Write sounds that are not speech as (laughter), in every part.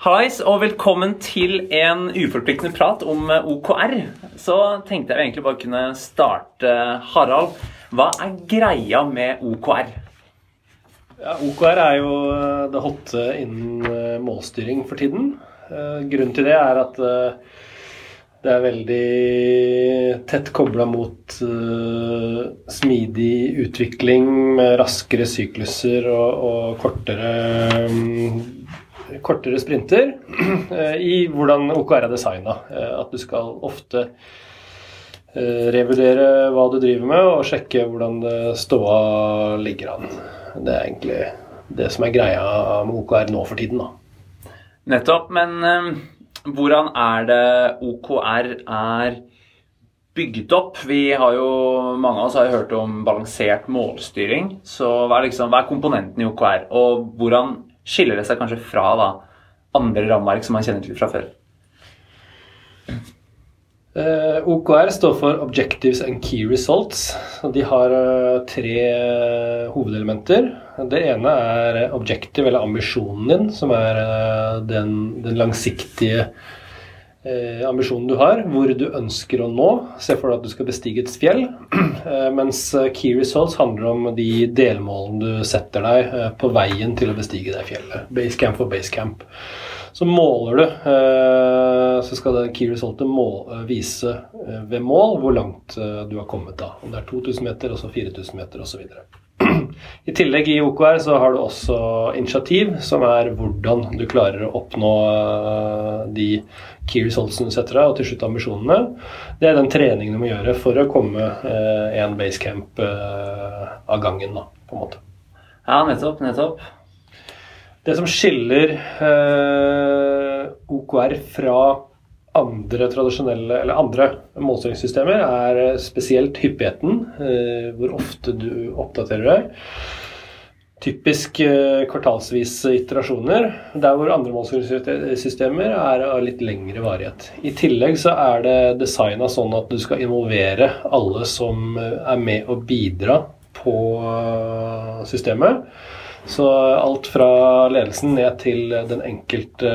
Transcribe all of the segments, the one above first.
Hallais, og velkommen til en uforpliktende prat om eh, OKR. Så tenkte jeg egentlig bare kunne starte. Harald, hva er greia med OKR? Ja, OKR er jo eh, det hotte innen eh, målstyring for tiden. Grunnen til det er at det er veldig tett kobla mot smidig utvikling med raskere sykluser og, og kortere um, kortere sprinter (clears throat) eh, i hvordan OKR er designa. Eh, at du skal ofte eh, revurdere hva du driver med, og sjekke hvordan ståa ligger an. Det er egentlig det som er greia med OKR nå for tiden, da. Nettopp. Men hvordan er det OKR er bygd opp? Vi har jo, Mange av oss har hørt om balansert målstyring. Så hva er, liksom, hva er komponenten i OKR, og hvordan skiller det seg kanskje fra da, andre rammeverk som man kjenner til fra før? Eh, OKR står for Objectives and Key Results. De har uh, tre uh, hovedelementer. Det ene er objective, eller ambisjonen din, som er den, den, langsiktige eh, ambisjonen du har, hvor du ønsker å nå. Se for deg at du skal bestige et fjell. (clears throat) Eh, mens eh, key results handler om de delmålene du setter deg eh, på veien til å bestige det fjellet. Basecamp for basecamp. Så måler du, så skal det key resultet vise ved mål hvor langt du har kommet da. Om det er 2000 meter, og så 4000 meter osv. I tillegg i OKR så har du også initiativ, som er hvordan du klarer å oppnå eh, de key resultsene du setter deg, og til slutt ambisjonene. Det er den treningen du må gjøre for å komme én en basecamp eh, av gangen, da, på en måte. Ja, nettopp, nettopp. Det som skiller OKR fra andre tradisjonelle, eller andre målstyringssystemer er spesielt hyppigheten, eh, hvor ofte du oppdaterer deg. Typisk eh, kvartalsvise iterasjoner, der hvor andre målstyringssystemer er av litt lengre varighet. I tillegg så er det designa sånn at du skal involvere alle som eh, er med å bidra på systemet. Så alt fra ledelsen ned til den enkelte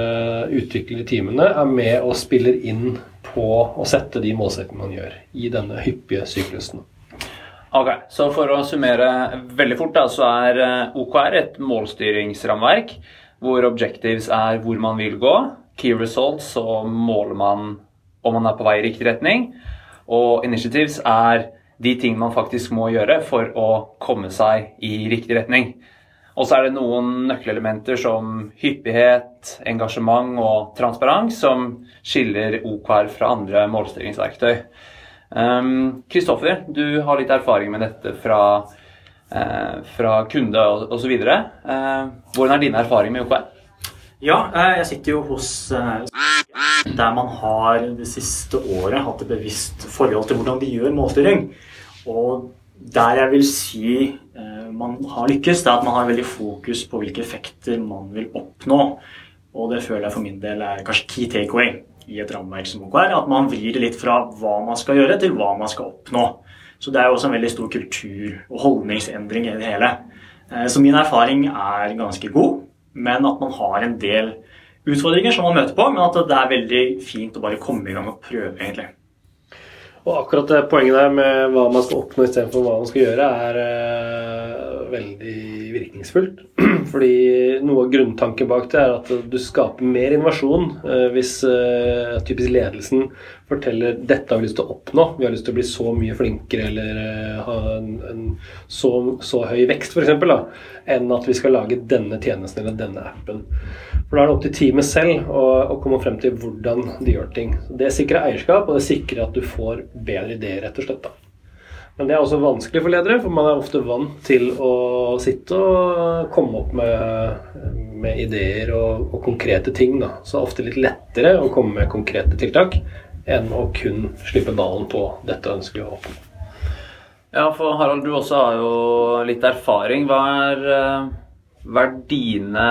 utvikler i teamene er med og spiller inn på å sette de målsettingene man gjør i denne hyppige syklusen. Ok, Så for å summere veldig fort, da, så er eh, OKR et målstyringsramverk hvor objectives er hvor man vil gå. Key results så måler man om man er på vei i riktig retning. Og initiatives er de ting man faktisk må gjøre for å komme seg i riktig retning. Og så er det noen nøkkelelementer som hyppighet, engasjement og transparens som skiller OKR fra andre målstyringsverktøy. Kristoffer, um, du har litt erfaring med dette fra, uh, fra kunde osv. Uh, hvordan er din erfaring med OKR? Ja, eh, jeg sitter jo hos uh, der man har det siste året hatt et bevisst forhold til hvordan de gjør målstyring. Og der jeg vil si eh, man har lykkes, det er at man har veldig fokus på hvilke effekter man vil oppnå. Og det føler jeg for min del er kanskje key takeaway i et rammeverk som OKR. At man vrir det litt fra hva man skal gjøre, til hva man skal oppnå. Så det er jo også en veldig stor kultur- og holdningsendring i det hele. Eh, så min erfaring er ganske god, men at man har en del utfordringer som man møter på, men at det er veldig fint å bare komme i gang og prøve, egentlig. Og akkurat det poenget der med hva man skal oppnå istedenfor hva man skal gjøre, er uh, veldig virkningsfullt. (clears throat) Fordi noe av grunntanken bak det er at du skaper mer innovasjon uh, hvis uh, typisk ledelsen forteller dette har vi lyst til å oppnå. Vi har lyst til å bli så mye flinkere eller ha en, en så, så, høy vekst, f.eks., enn at vi skal lage denne tjenesten eller denne appen. For Da er det opp til teamet selv å, å, komme frem til hvordan de gjør ting. Det sikrer eierskap, og det sikrer at du får bedre ideer, rett og slett. da. Men det er også vanskelig for ledere, for man er ofte vant til å sitte og komme opp med, med ideer og, og, konkrete ting. Da. Så det er ofte litt lettere å komme med konkrete tiltak enn å kun slippe ballen på 'dette ønsker vi å oppnå'. Ja, for Harald, du også har jo litt erfaring. Hva er eh, hva er dine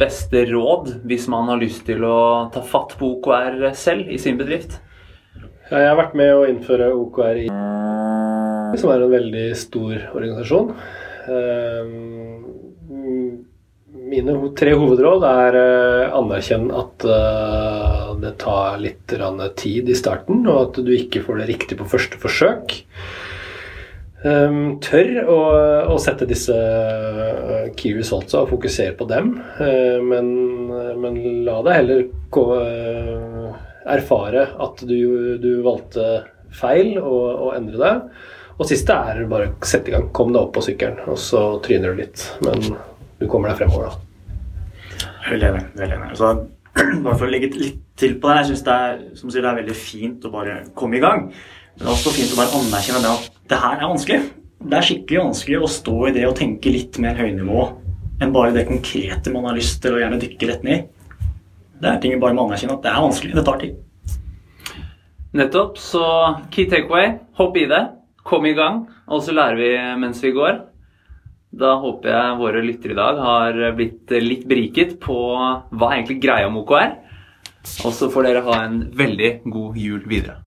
beste råd hvis man har lyst til å ta fatt på OKR selv i sin bedrift? Jeg har vært med å innføre OKR i som er en veldig stor organisasjon. Ehm, mine tre hovedråd er uh, anerkjenn at eh, det tar litt tid i starten, og at du ikke får det riktig på første forsøk. Tør å, sette disse eh, key resultsa og fokusere på dem, eh, men, men la deg heller gå, eh, erfare at du, du valgte feil og, og endre deg. Og siste er bare sette i gang. Kom deg opp på sykkelen, og så tryner du litt. Men du kommer deg fremover, da. Veldig enig. veldig enig. Så, (clears throat) bare for å legge litt til på det, jeg synes det er, det er veldig fint å bare komme i gang. Men det er også fint å bare anerkjenne det at det her er vanskelig. Det er skikkelig vanskelig å stå i det og tenke litt mer høynivå enn bare det konkrete man har lyst til å gjerne dykke rett ned i. Det er ting vi bare må anerkjenne at det er vanskelig. Det tar tid. Nettopp. Så key takeaway, hopp i det. Kom i gang, og så lærer vi mens vi går. Da håper jeg våre lyttere i dag har blitt litt beriket på hva egentlig greia om OKR. Og så får dere ha en veldig god jul videre.